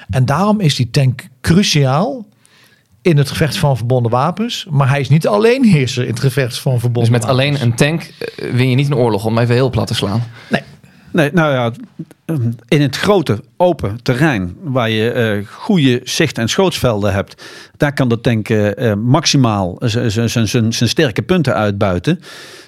En daarom is die tank cruciaal in het gevecht van verbonden wapens. Maar hij is niet alleen heerser in het gevecht van verbonden Dus met wapens. alleen een tank eh, win je niet een oorlog, om even heel plat te slaan. Nee. Nee, nou ja, in het grote open terrein waar je eh, goede zicht- en schootsvelden hebt, daar kan de tank eh, eh, maximaal zijn sterke punten uitbuiten.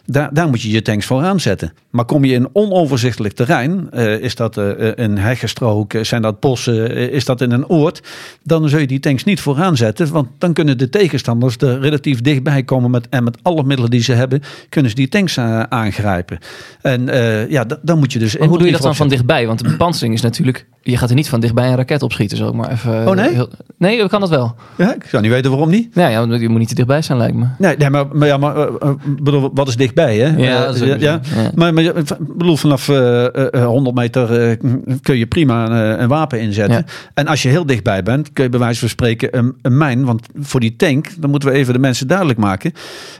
Daar, daar moet je je tanks voor aanzetten. Maar kom je in onoverzichtelijk terrein, eh, is dat eh, een heggenstrook, zijn dat bossen, is dat in een oord, dan zul je die tanks niet vooraan zetten, want dan kunnen de tegenstanders er relatief dichtbij komen met, en met alle middelen die ze hebben, kunnen ze die tanks aangrijpen. En ja, dan moet je dus. Maar hoe doe je dat dan van dichtbij? Want de bepansering is natuurlijk... Je gaat er niet van dichtbij een raket opschieten, zo maar even... Oh, nee? heel- nee, kan dat wel. Ja, ik zou niet weten waarom niet. Nou ja, je moet niet te dichtbij zijn, lijkt me. Nee, nee maar, maar, ja, maar bedoel, wat is dichtbij, hè? Ja, Eh, dat is ook ja, ja. Maar, maar ik bedoel, vanaf eh, eh, 100 meter eh, kun je prima een, een wapen inzetten. En als je heel dichtbij bent, kun je bij wijze van spreken een, een mijn. Want voor die tank, dan moeten we even de mensen duidelijk maken.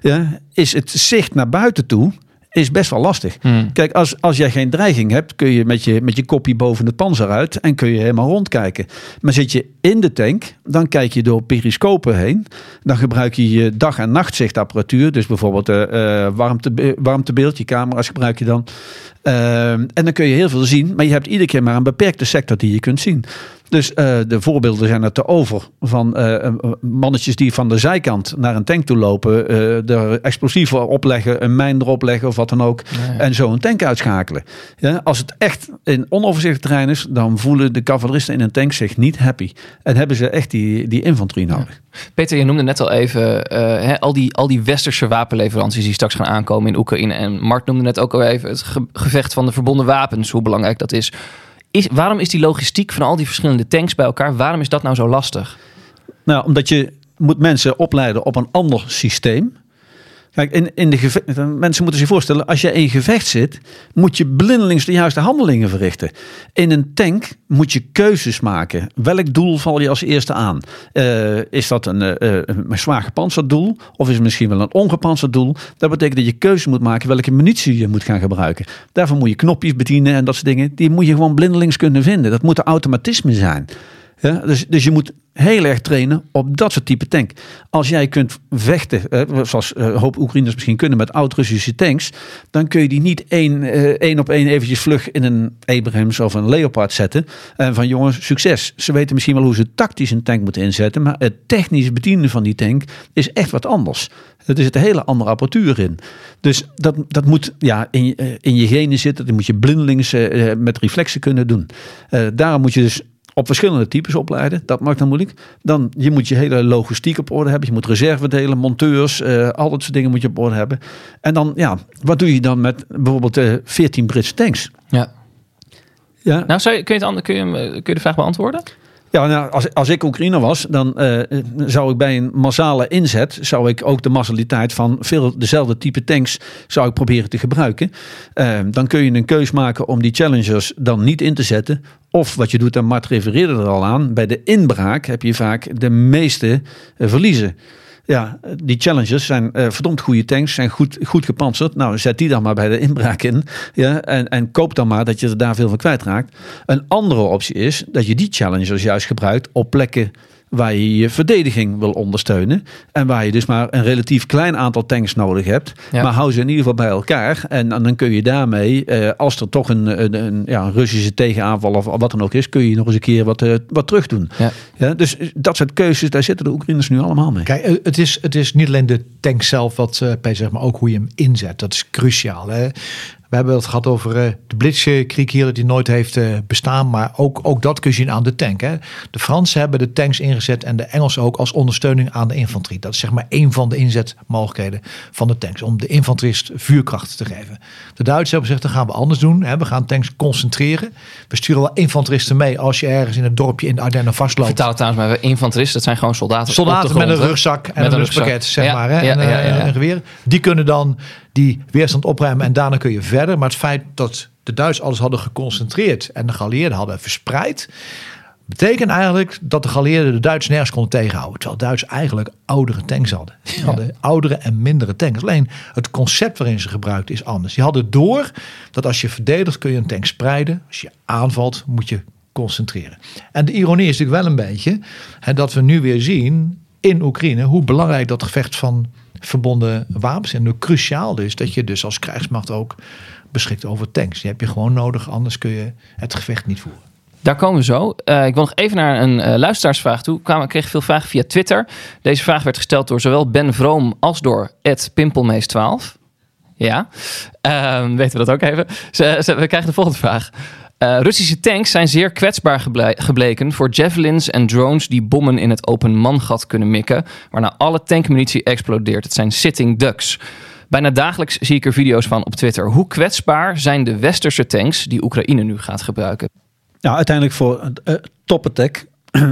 Ja, is het zicht naar buiten toe is best wel lastig. Hmm. Kijk, als, als jij geen dreiging hebt, kun je met je, met je kopje boven het panzer uit en kun je helemaal rondkijken. Maar zit je in de tank, dan kijk je door periscopen heen. Dan gebruik je je dag- en nachtzichtapparatuur. Dus bijvoorbeeld eh, eh, warmte, warmtebeeld, je camera's gebruik je dan. Ehm, en dan kun je heel veel zien, maar je hebt iedere keer maar een beperkte sector die je kunt zien. Dus eh, de voorbeelden zijn er te over van eh, mannetjes die van de zijkant naar een tank toe lopen, eh er explosieven opleggen, een mijn erop leggen of wat dan ook. En zo een tank uitschakelen. Ja, als het echt in onoverzichtelijk terrein is, dan voelen de cavaleristen in een tank zich niet happy. En hebben ze echt die, die infanterie nodig. Peter, je noemde net al even hè, al, die, al die westerse wapenleveranties die straks gaan aankomen in Oekraïne. En Mart noemde net ook al even het ge- gevecht van de verbonden wapens, hoe belangrijk dat is. Is. Waarom is die logistiek van al die verschillende tanks bij elkaar, waarom is dat nou zo lastig? Nou, omdat je moet mensen opleiden op een ander systeem. Kijk, in, in de geve- mensen moeten zich voorstellen, als je in gevecht zit, moet je blindelings de juiste handelingen verrichten. In een tank moet je keuzes maken. Welk doel val je als eerste aan? Eh, is dat een, eh, eh, een zwaar gepantserd doel? Of is het misschien wel een ongepantserd doel? Dat betekent dat je keuze moet maken welke munitie je moet gaan gebruiken. Daarvoor moet je knopjes bedienen en dat soort dingen. Die moet je gewoon blindelings kunnen vinden. Dat moeten automatismen zijn. Ja, dus, dus je moet heel erg trainen op dat soort type tank. Als jij kunt vechten, zoals eh, een hoop Oekraïners misschien kunnen met oud-Russische tanks, dan kun je die niet één, eh, één op één eventjes vlug in een Abrams of een Leopard zetten. En van jongens, succes. Ze weten misschien wel hoe ze tactisch een tank moeten inzetten, maar het technisch bedienen van die tank is echt wat anders. Er zit een hele andere apparatuur in. Dus dat, dat moet ja, in, eh, in je genen zitten. Dat moet je blindelings met reflexen kunnen doen. Eh, daarom moet je dus op verschillende types opleiden. Dat maakt dan moeilijk. Dan je moet je hele logistiek op orde hebben. Je moet reserve delen, monteurs, eh, al dat soort dingen moet je op orde hebben. En dan, ja, wat doe je dan met bijvoorbeeld eh 14 Britse tanks? Ja. Ja, Nou, zou je, kun, je het, kun, je, eh, kun je de vraag beantwoorden? Ja, nou, als, als ik Oekraïner was, dan eh, zou ik bij een massale inzet, zou ik ook de massaliteit van veel dezelfde type tanks zou ik proberen te gebruiken. Eh, dan kun je een keus maken om die challengers dan niet in te zetten. Of wat je doet, en Mart refereerde er al aan, bij de inbraak heb je vaak de meeste eh, verliezen. Ja, die Challengers zijn eh, verdomd goede tanks, zijn goed, goed gepantserd. Nou, zet die dan maar bij de inbraak in. Ja, en, en koop dan maar dat je er daar veel van kwijtraakt. Een andere optie is dat je die Challengers juist gebruikt op plekken waar je je verdediging wil ondersteunen. En waar je dus maar een relatief klein aantal tanks nodig hebt. Ja. Maar hou ze in ieder geval bij elkaar. En, en dan kun je daarmee, eh, als er toch een, een, een, ja, een Russische tegenaanval of wat dan ook is, kun je nog eens een keer wat, eh, wat terug doen. Ja. Ja, dus dat soort keuzes, daar zitten de Oekraïners nu allemaal mee. Kijk, eh, het is, het is niet alleen de tank zelf wat eh Peter zegt, maar ook hoe je hem inzet. Dat is cruciaal. Hè? We hebben het gehad over eh, de Blitzkrieg hier, dat die nooit heeft eh, bestaan. Maar ook, ook dat kun je zien aan de tank. Hè? De Fransen hebben de tanks ingezet en de Engelsen ook als ondersteuning aan de infanterie. Dat is zeg maar één van de inzetmogelijkheden van de tanks. Om de infanterist vuurkracht te geven. De Duitsers hebben gezegd, dat gaan we anders doen. Hè? We gaan tanks concentreren. We sturen wel infanteristen mee als je ergens in het dorpje in de Ardennen vastloopt. Vertaal het trouwens maar infanteristen. Dat zijn gewoon soldaten. Soldaten met een rugzak en Met een rugpakket, zeg Ja, maar. Hè? ja, en, ja, ja, eh, ja. een geweer. Die kunnen dan die weerstand opruimen en daarna kun je verder. Maar het feit dat de Duitsers alles hadden geconcentreerd en de geallieerden hadden verspreid, betekent eigenlijk dat de geallieerden de Duitsers nergens konden tegenhouden. Terwijl Duitsers eigenlijk oudere tanks hadden. Die hadden oudere en mindere tanks. Alleen het concept waarin ze gebruikt is anders. Die hadden door dat als je verdedigt kun je een tank spreiden. Als je aanvalt moet je concentreren. En de ironie is natuurlijk wel een beetje hè, dat we nu weer zien in Oekraïne hoe belangrijk dat gevecht van verbonden wapens en cruciaal is dat je dus als krijgsmacht ook beschikt over tanks. Die heb je gewoon nodig, anders kun je het gevecht niet voeren. Daar komen we zo. Eh, ik wil nog even naar een eh, luisteraarsvraag toe. Ik kreeg veel vragen via Twitter. Deze vraag werd gesteld door zowel Ben Vroom als door Ed Pimpelmees12. Ja, Ehm, weten we dat ook even. We krijgen de volgende vraag. Eh, Russische tanks zijn zeer kwetsbaar geble- gebleken voor javelins en drones die bommen in het open mangat kunnen mikken, waarna alle tankmunitie explodeert. Het zijn sitting ducks. Bijna dagelijks zie ik er video's van op Twitter. Hoe kwetsbaar zijn de westerse tanks die Oekraïne nu gaat gebruiken? Nou, uiteindelijk voor uh, top attack,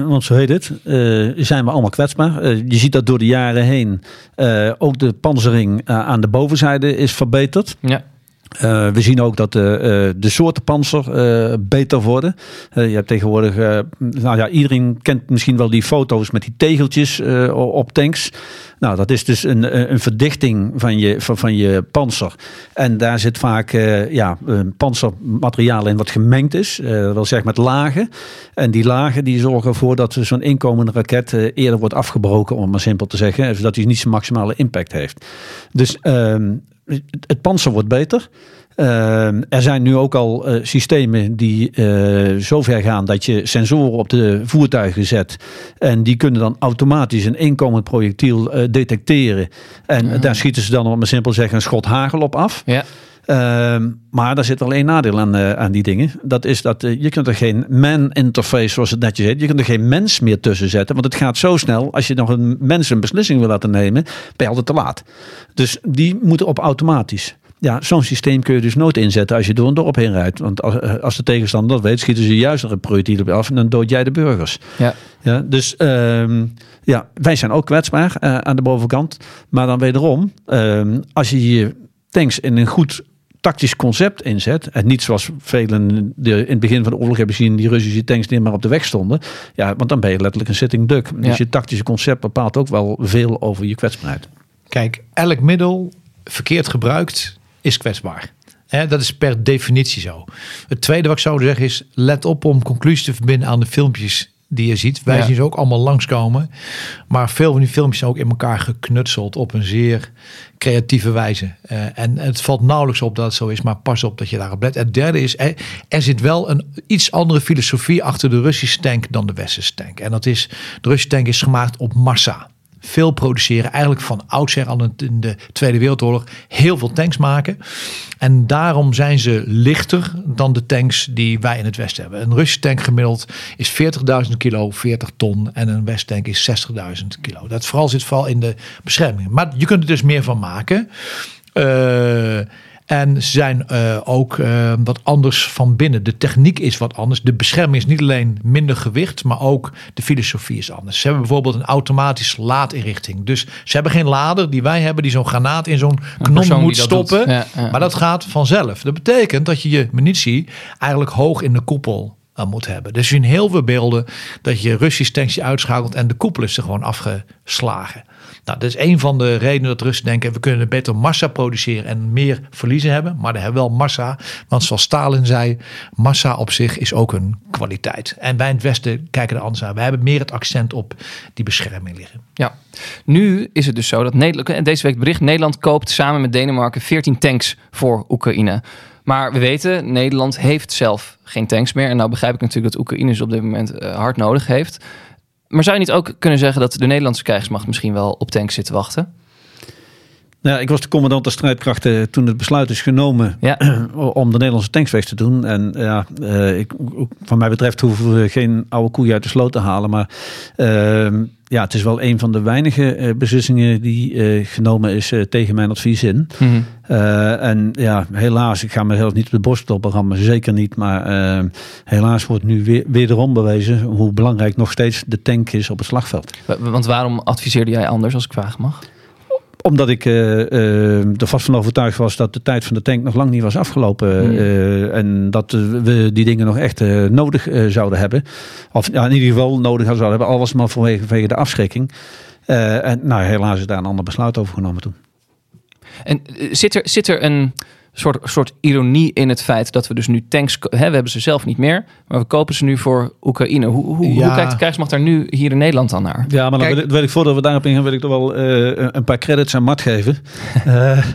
want zo heet het, uh, zijn we allemaal kwetsbaar. Uh, je ziet dat door de jaren heen uh, ook de panzering aan de bovenzijde is verbeterd. Ja. Uh, we zien ook dat de, uh, de soorten panzer uh, beter worden. je hebt tegenwoordig, nou ja, iedereen kent misschien wel die foto's met die tegeltjes op tanks. Nou, dat is dus een, een verdichting van je, van, van je panzer. En daar zit vaak ja, panzermateriaal in wat gemengd is, dat wil zeggen met lagen. En die lagen die zorgen ervoor dat zo'n inkomende raket eerder wordt afgebroken, om maar simpel te zeggen, zodat hij niet zijn maximale impact heeft. Dus ehm, het panzer wordt beter. Ehm, er zijn nu ook al eh, systemen die eh zover gaan dat je sensoren op de voertuigen zet. En die kunnen dan automatisch een inkomend projectiel eh, detecteren. En daar schieten ze dan, om maar simpel zeggen, een schot hagel op af. Ja. Ehm, maar daar zit één nadeel aan, eh, aan die dingen. Dat is dat eh, je kunt er geen man-interface, zoals het netjes heet. Je kunt er geen mens meer tussen zetten. Want het gaat zo snel. Als je nog een mens een beslissing wil laten nemen, ben je altijd te laat. Dus die moeten op automatisch. Ja, zo'n systeem kun je dus nooit inzetten als je door een dorp heen rijdt. Want als, eh, als de tegenstander dat weet, schieten ze juist er een projectiel op je af en dan dood jij de burgers. Ja. Ja, dus ehm, ja, wij zijn ook kwetsbaar aan de bovenkant. Maar dan wederom, ehm, als je je tanks in een goed tactisch concept inzet. En niet zoals velen de, in het begin van de oorlog hebben zien, die Russische tanks niet maar op de weg stonden. Ja, want dan ben je letterlijk een sitting duck. Dus Ja. je tactische concept bepaalt ook wel veel over je kwetsbaarheid. Kijk, elk middel verkeerd gebruikt is kwetsbaar. Hè, dat is per definitie zo. Het tweede wat ik zou zeggen is, let op om conclusies te verbinden aan de filmpjes die je ziet. Wij Ja. zien ze ook allemaal langskomen. Maar veel van die filmpjes zijn ook in elkaar geknutseld op een zeer creatieve wijze. Eh, en het valt nauwelijks op dat het zo is, maar pas op dat je daarop let. Het derde is, er, er zit wel een iets andere filosofie achter de Russische tank dan de Westerse tank. En dat is, de Russische tank is gemaakt op massa. Veel produceren, eigenlijk van oudsher al in- de Tweede Wereldoorlog heel veel tanks maken. En daarom zijn ze lichter dan de tanks die wij in het Westen hebben. Een Russische tank gemiddeld is 40.000 kilo, 40 ton. En een Westtank is 60.000 kilo. Dat vooral zit vooral in de bescherming. Maar je kunt er dus meer van maken. Eh, en ze zijn eh, ook eh, wat anders van binnen. De techniek is wat anders. De bescherming is niet alleen minder gewicht, maar ook de filosofie is anders. Ze hebben bijvoorbeeld een automatische laadinrichting. Dus ze hebben geen lader die wij hebben, die zo'n granaat in zo'n persoon moet stoppen. Ja, ja. Maar dat gaat vanzelf. Dat betekent dat je je munitie eigenlijk hoog in de koepel eh, moet hebben. Dus in heel veel beelden dat je Russisch tankje uitschakelt en de koepel is er gewoon afgeslagen. Nou, dat is een van de redenen dat Russen denken we kunnen beter massa produceren en meer verliezen hebben. Maar dan hebben we wel massa. Want zoals Stalin zei, massa op zich is ook een kwaliteit. En wij in het Westen kijken er anders aan. Wij hebben meer het accent op die bescherming liggen. Ja, nu is het dus zo dat Nederland, en deze week bericht, Nederland koopt samen met Denemarken 14 tanks voor Oekraïne. Maar we weten, Nederland heeft zelf geen tanks meer. En nou begrijp ik natuurlijk dat Oekraïne ze op dit moment eh, hard nodig heeft. Maar zou je niet ook kunnen zeggen dat de Nederlandse krijgsmacht misschien wel op tanks zit te wachten? Nou, ja, ik was de commandant der strijdkrachten toen het besluit is genomen Ja. <clears throat> om de Nederlandse tanks weg te doen. En ja, eh, ik, van mij betreft hoeven we geen oude koeien uit de sloot te halen. Maar ehm, ja, het is wel een van de weinige eh, beslissingen die eh, genomen is eh, tegen mijn advies in. Eh, en ja, helaas, ik ga mezelf niet op de borst kloppen, rammen, zeker niet. Maar helaas wordt nu weer, wederom bewezen hoe belangrijk nog steeds de tank is op het slagveld. Wa- Want waarom adviseerde jij anders, als ik vragen mag? Omdat ik eh, eh, er vast van overtuigd was dat de tijd van de tank nog lang niet was afgelopen. Hmm. eh, en dat we die dingen nog echt nodig zouden hebben. Of ja, in ieder geval nodig zouden hebben. Al was het maar vanwege, de afschrikking. En nou, helaas is daar een ander besluit over genomen toen. En zit er, zit er een soort, soort ironie in het feit dat we dus nu tanks... Hè, we hebben ze zelf niet meer, maar we kopen ze nu voor Oekraïne. Hoe, hoe, hoe kijkt de krijgsmacht daar nu hier in Nederland dan naar? Ja, maar dan Kijk- wil, ik, wil ik voordat we daarop ingaan, wil ik toch wel eh, een paar credits aan Mart geven. <laughs> Eh,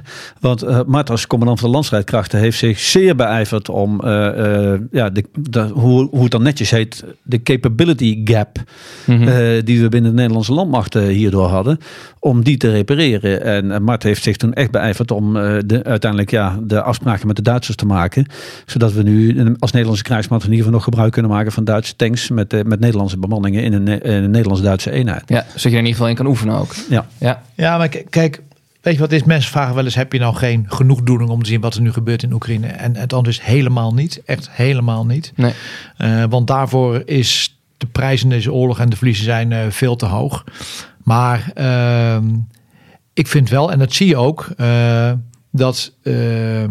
want eh, Mart als commandant van de landstrijdkrachten heeft zich zeer beijverd om, eh, eh, ja, de, de, hoe, hoe het dan netjes heet, de capability gap Mhm. eh, die we binnen de Nederlandse landmacht hierdoor hadden, om die te repareren. En Mart heeft zich toen echt beijverd om eh, de, uiteindelijk ja, de afspraken met de Duitsers te maken. Zodat we nu als Nederlandse krijgsmacht in ieder geval nog gebruik kunnen maken van Duitse tanks met, eh, met Nederlandse bemanningen in een, in een Nederlands-Duitse eenheid. Ja, zodat je er in ieder geval in kan oefenen ook. Ja. Ja, Ja, maar kijk, weet je wat is? Mensen vragen wel eens, heb je nou geen genoegdoening om te zien wat er nu gebeurt in Oekraïne? En het antwoord is helemaal niet. Echt helemaal niet. nee. Eh, want daarvoor is de prijs in deze oorlog en de verliezen zijn eh, veel te hoog. Maar ehm, ik vind wel, en dat zie je ook, eh, dat ehm,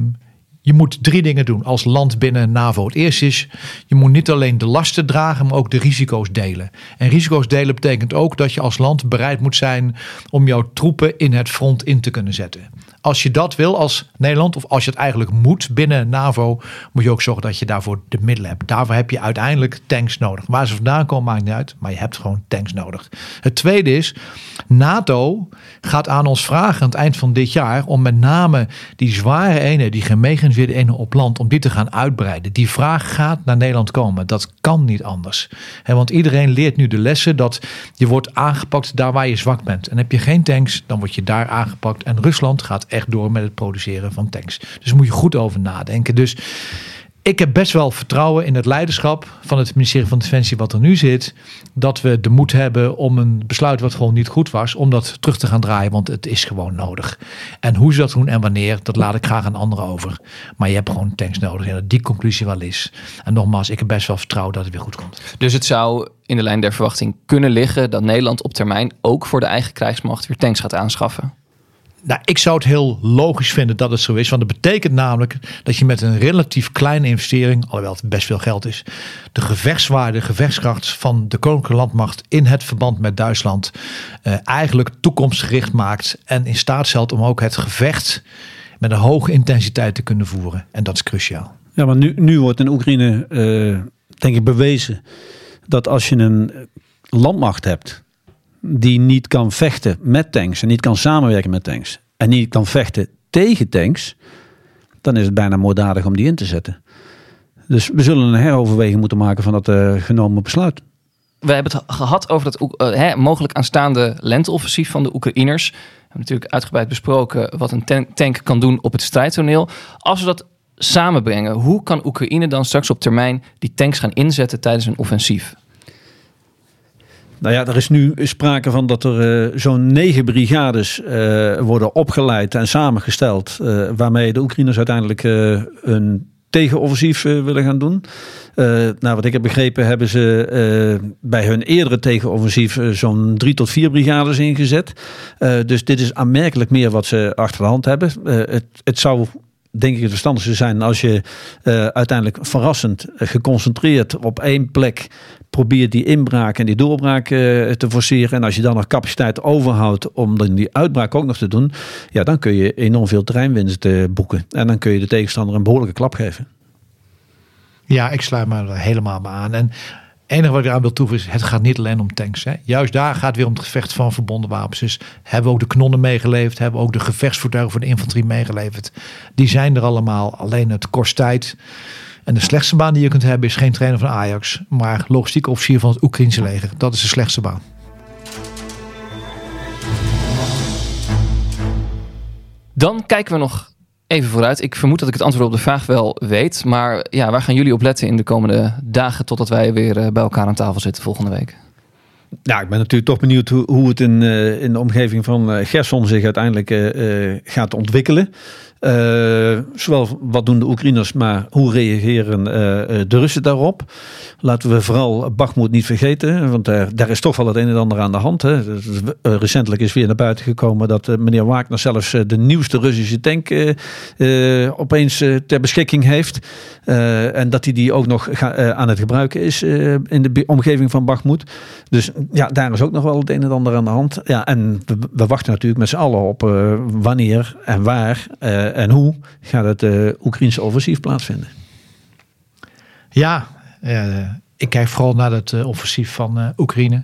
je moet drie dingen doen als land binnen NAVO. Het eerste is, je moet niet alleen de lasten dragen, maar ook de risico's delen. En risico's delen betekent ook dat je als land bereid moet zijn om jouw troepen in het front in te kunnen zetten. Als je dat wil als Nederland, of als je het eigenlijk moet binnen NAVO, moet je ook zorgen dat je daarvoor de middelen hebt. Daarvoor heb je uiteindelijk tanks nodig. Waar ze vandaan komen maakt niet uit, maar je hebt gewoon tanks nodig. Het tweede is, NATO gaat aan ons vragen aan het eind van dit jaar om met name die zware eenheden, die gemechaniseerde eenheden op land, om die te gaan uitbreiden. Die vraag gaat naar Nederland komen. Dat kan niet anders. He, want iedereen leert nu de lessen dat je wordt aangepakt daar waar je zwak bent. En heb je geen tanks, dan word je daar aangepakt. En Rusland gaat echt door met het produceren van tanks. Dus moet je goed over nadenken. Dus ik heb best wel vertrouwen in het leiderschap van het ministerie van Defensie wat er nu zit. Dat we de moed hebben om een besluit wat gewoon niet goed was, om dat terug te gaan draaien. Want het is gewoon nodig. En hoe ze dat doen en wanneer, dat laat ik graag aan anderen over. Maar je hebt gewoon tanks nodig. En dat die conclusie wel is. En nogmaals, ik heb best wel vertrouwen dat het weer goed komt. Dus het zou in de lijn der verwachting kunnen liggen dat Nederland op termijn ook voor de eigen krijgsmacht weer tanks gaat aanschaffen. Nou, ik zou het heel logisch vinden dat het zo is. Want dat betekent namelijk dat je met een relatief kleine investering, alhoewel het best veel geld is, de gevechtswaarde, gevechtskracht van de Koninklijke Landmacht in het verband met Duitsland eh, eigenlijk toekomstgericht maakt. En in staat stelt om ook het gevecht met een hoge intensiteit te kunnen voeren. En dat is cruciaal. Ja, maar nu, nu wordt in Oekraïne, eh, denk ik, bewezen dat als je een landmacht hebt die niet kan vechten met tanks en niet kan samenwerken met tanks en niet kan vechten tegen tanks, dan is het bijna moorddadig om die in te zetten. Dus we zullen een heroverweging moeten maken van dat uh, genomen besluit. We hebben het gehad over het uh, hè, mogelijk aanstaande lenteoffensief van de Oekraïners. We hebben natuurlijk uitgebreid besproken wat een tank kan doen op het strijdtoneel. Als we dat samenbrengen, hoe kan Oekraïne dan straks op termijn die tanks gaan inzetten tijdens een offensief? Nou ja, er is nu sprake van dat er uh, zo'n negen brigades uh, worden opgeleid en samengesteld. Uh, waarmee de Oekraïners uiteindelijk een tegenoffensief willen gaan doen. nou, wat ik heb begrepen, hebben ze bij hun eerdere tegenoffensief zo'n drie tot vier brigades ingezet. dus dit is aanmerkelijk meer wat ze achter de hand hebben. het, het zou denk ik het verstandigste zijn als je uh, uiteindelijk verrassend geconcentreerd op één plek probeert die inbraak en die doorbraak uh, te forceren. En als je dan nog capaciteit overhoudt om dan die uitbraak ook nog te doen, ja, dan kun je enorm veel terreinwinst uh, boeken. En dan kun je de tegenstander een behoorlijke klap geven. Ja, ik sluit me helemaal aan. En enige wat ik eraan wil toevoegen is, het gaat niet alleen om tanks. Hè. Juist daar gaat het weer om het gevecht van verbonden wapens. Dus hebben we ook de knonnen meegeleverd, hebben we ook de gevechtsvoertuigen voor de infanterie meegeleverd. Die zijn er allemaal, alleen het kost tijd. En de slechtste baan die je kunt hebben is geen trainer van Ajax, maar logistiek officier van het Oekraïnse leger. Dat is de slechtste baan. Dan kijken we nog even vooruit. Ik vermoed dat ik het antwoord op de vraag wel weet. Maar ja, waar gaan jullie op letten in de komende dagen totdat wij weer eh, bij elkaar aan tafel zitten volgende week? Ja, ik ben natuurlijk toch benieuwd hoe, het in, uh, in de omgeving van uh, Gerson zich uiteindelijk gaat ontwikkelen. Uh, zowel wat doen de Oekraïners, maar hoe reageren uh, de Russen daarop? Laten we vooral Bachmoed niet vergeten, want uh, daar is toch wel het een en ander aan de hand. Hè. recentelijk is weer naar buiten gekomen dat meneer Wagner zelfs de nieuwste Russische tank opeens ter beschikking heeft. en dat hij die ook nog aan het gebruiken is in de omgeving van Bachmoed. Dus ja, daar is ook nog wel het een en ander aan de hand. Ja, en we, we wachten natuurlijk met z'n allen op wanneer en waar en hoe gaat het uh, Oekraïnse offensief plaatsvinden? Ja, uh, ik kijk vooral naar het uh, offensief van Oekraïne.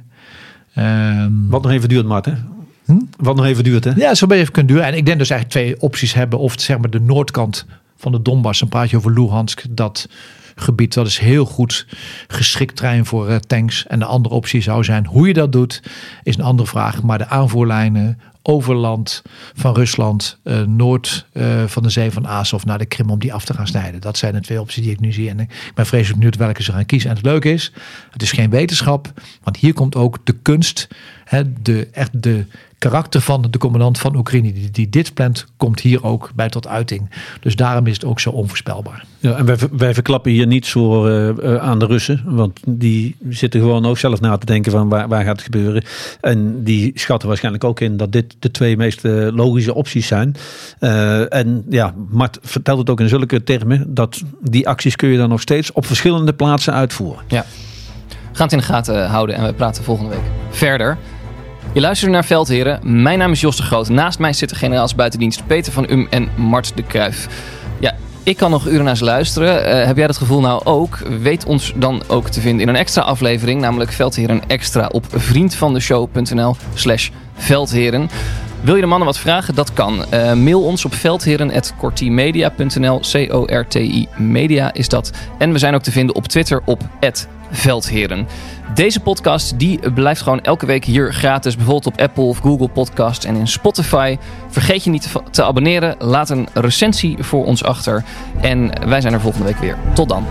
Um, Wat nog even duurt, Marten. Hm? Wat nog even duurt, hè? Ja, zo ben je even kunnen duren. En ik denk dus eigenlijk twee opties hebben. Of zeg maar de noordkant van de Donbass. Dan praat je over Luhansk. Dat gebied. Dat is heel goed geschikt terrein voor uh, tanks. En de andere optie zou zijn hoe je dat doet, is een andere vraag. Maar de aanvoerlijnen overland van Rusland, uh, noord uh, van de zee van Azov naar de Krim om die af te gaan snijden. Dat zijn de twee opties die ik nu zie. En ik ben vreselijk benieuwd welke ze gaan kiezen. En het leuke is, het is geen wetenschap, want hier komt ook de kunst, hè, de, echt de karakter van de commandant van Oekraïne, die, die dit plant, komt hier ook bij tot uiting. Dus daarom is het ook zo onvoorspelbaar. Ja, en wij, wij verklappen hier niet zo uh, aan de Russen, want die zitten gewoon ook zelf na te denken van waar, waar gaat het gebeuren. En die schatten waarschijnlijk ook in dat dit de twee meest logische opties zijn. Uh, en ja, Mart vertelt het ook in zulke termen, dat die acties kun je dan nog steeds op verschillende plaatsen uitvoeren. Ja. We gaan het in de gaten houden en we praten volgende week verder. Je luistert naar Veldheren. Mijn naam is Jos de Groot. Naast mij zitten generaals buitendienst Peter van Um en Mart de Kruif. Ja, ik kan nog uren naar ze luisteren. Eh, heb jij dat gevoel nou ook? Weet ons dan ook te vinden in een extra aflevering, namelijk Veldheren Extra op vriendvandeshow.nl slash Veldheren. Wil je de mannen wat vragen? Dat kan. Uh, mail ons op veldheren.cortimedia.nl. C-O-R-T-I media is dat. En we zijn ook te vinden op Twitter op Veldheren. Deze podcast die blijft gewoon elke week hier gratis. Bijvoorbeeld op Apple of Google Podcast en in Spotify. Vergeet je niet te abonneren. Laat een recensie voor ons achter. En wij zijn er volgende week weer. Tot dan.